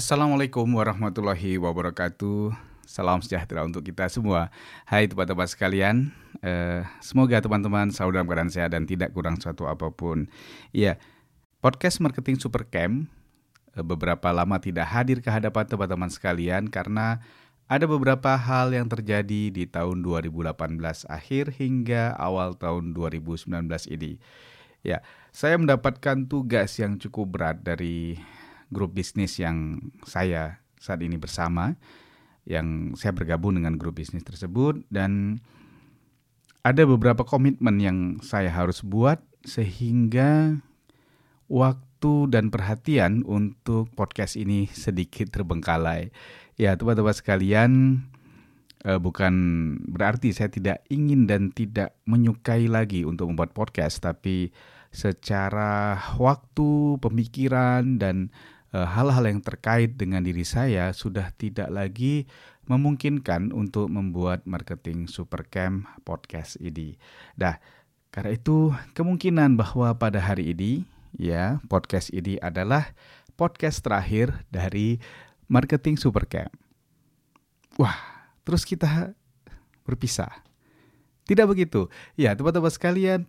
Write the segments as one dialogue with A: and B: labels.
A: Assalamualaikum warahmatullahi wabarakatuh. Salam sejahtera untuk kita semua. Hai teman-teman sekalian, eh, semoga teman-teman selalu dalam keadaan sehat dan tidak kurang suatu apa pun. Ya, podcast Marketing Supercamp eh, beberapa lama tidak hadir ke hadapan teman-teman sekalian karena ada beberapa hal yang terjadi di tahun 2018 akhir hingga awal tahun 2019 ini. Ya, saya mendapatkan tugas yang cukup berat dari grup bisnis yang saya saat ini bersama yang saya bergabung dengan grup bisnis tersebut dan ada beberapa komitmen yang saya harus buat sehingga waktu dan perhatian untuk podcast ini sedikit terbengkalai. Ya, teman-teman sekalian, eh, bukan berarti saya tidak ingin dan tidak menyukai lagi untuk membuat podcast, tapi secara waktu, pemikiran dan hal-hal yang terkait dengan diri saya sudah tidak lagi memungkinkan untuk membuat marketing supercamp podcast ini. Nah, karena itu kemungkinan bahwa pada hari ini ya podcast ini adalah podcast terakhir dari marketing supercamp. Wah, terus kita berpisah. Tidak begitu. Ya, teman-teman sekalian,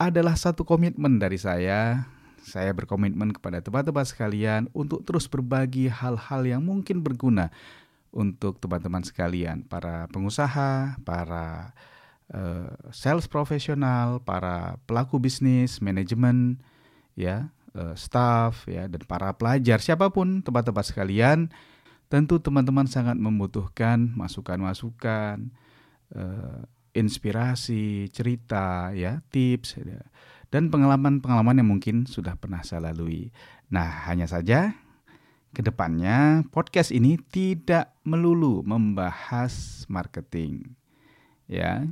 A: adalah satu komitmen dari saya saya berkomitmen kepada teman-teman sekalian untuk terus berbagi hal-hal yang mungkin berguna untuk teman-teman sekalian, para pengusaha, para uh, sales profesional, para pelaku bisnis, manajemen, ya, uh, staff, ya, dan para pelajar, siapa pun teman-teman sekalian, tentu teman-teman sangat membutuhkan masukan-masukan, uh, inspirasi, cerita, ya, tips, ya dan pengalaman-pengalaman yang mungkin sudah pernah saya lalui. Nah, hanya saja ke depannya podcast ini tidak melulu membahas marketing. Ya,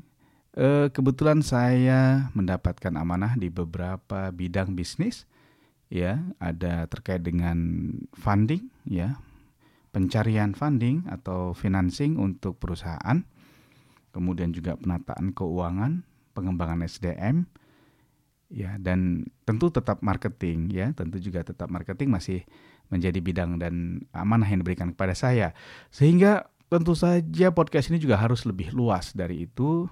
A: e, kebetulan saya mendapatkan amanah di beberapa bidang bisnis. Ya, ada terkait dengan funding, ya, pencarian funding atau financing untuk perusahaan, kemudian juga penataan keuangan, pengembangan SDM, ya dan tentu tetap marketing ya tentu juga tetap marketing masih menjadi bidang dan amanah yang diberikan kepada saya sehingga tentu saja podcast ini juga harus lebih luas dari itu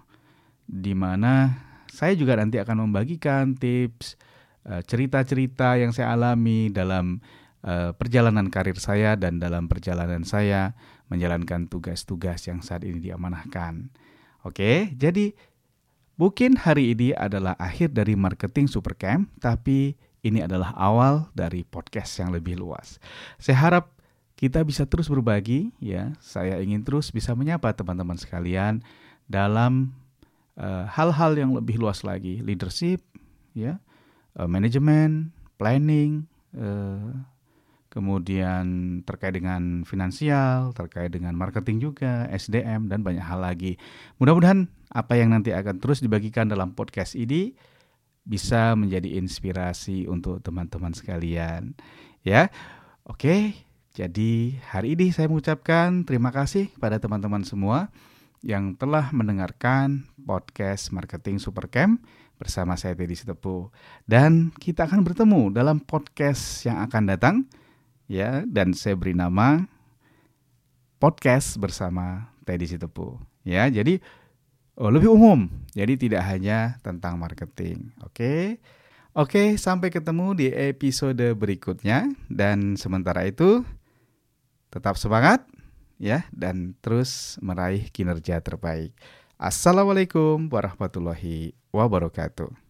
A: di mana saya juga nanti akan membagikan tips eh, cerita-cerita yang saya alami dalam uh, perjalanan karir saya dan dalam perjalanan saya menjalankan tugas-tugas yang saat ini diamanahkan. Oke, jadi Mungkin hari ini adalah akhir dari marketing Supercamp, tapi ini adalah awal dari podcast yang lebih luas. Saya harap kita bisa terus berbagi ya. Saya ingin terus bisa menyapa teman-teman sekalian dalam eh, hal-hal uh, yang lebih luas lagi, leadership ya, uh, manajemen, planning, uh, kemudian terkait dengan finansial, terkait dengan marketing juga, SDM dan banyak hal lagi. Mudah-mudahan apa yang nanti akan terus dibagikan dalam podcast ini bisa menjadi inspirasi untuk teman-teman sekalian. Ya. Oke, jadi hari ini saya mengucapkan terima kasih kepada teman-teman semua yang telah mendengarkan podcast Marketing Supercamp bersama saya Teddy Sitepu. Dan kita akan bertemu dalam podcast yang akan datang ya dan saya beri nama podcast bersama Teddy Sitepu ya jadi lebih umum. Jadi tidak hanya tentang marketing. Oke. Oke sampai ketemu di episode berikutnya. Dan sementara itu tetap semangat ya dan terus meraih kinerja terbaik. Assalamualaikum warahmatullahi wabarakatuh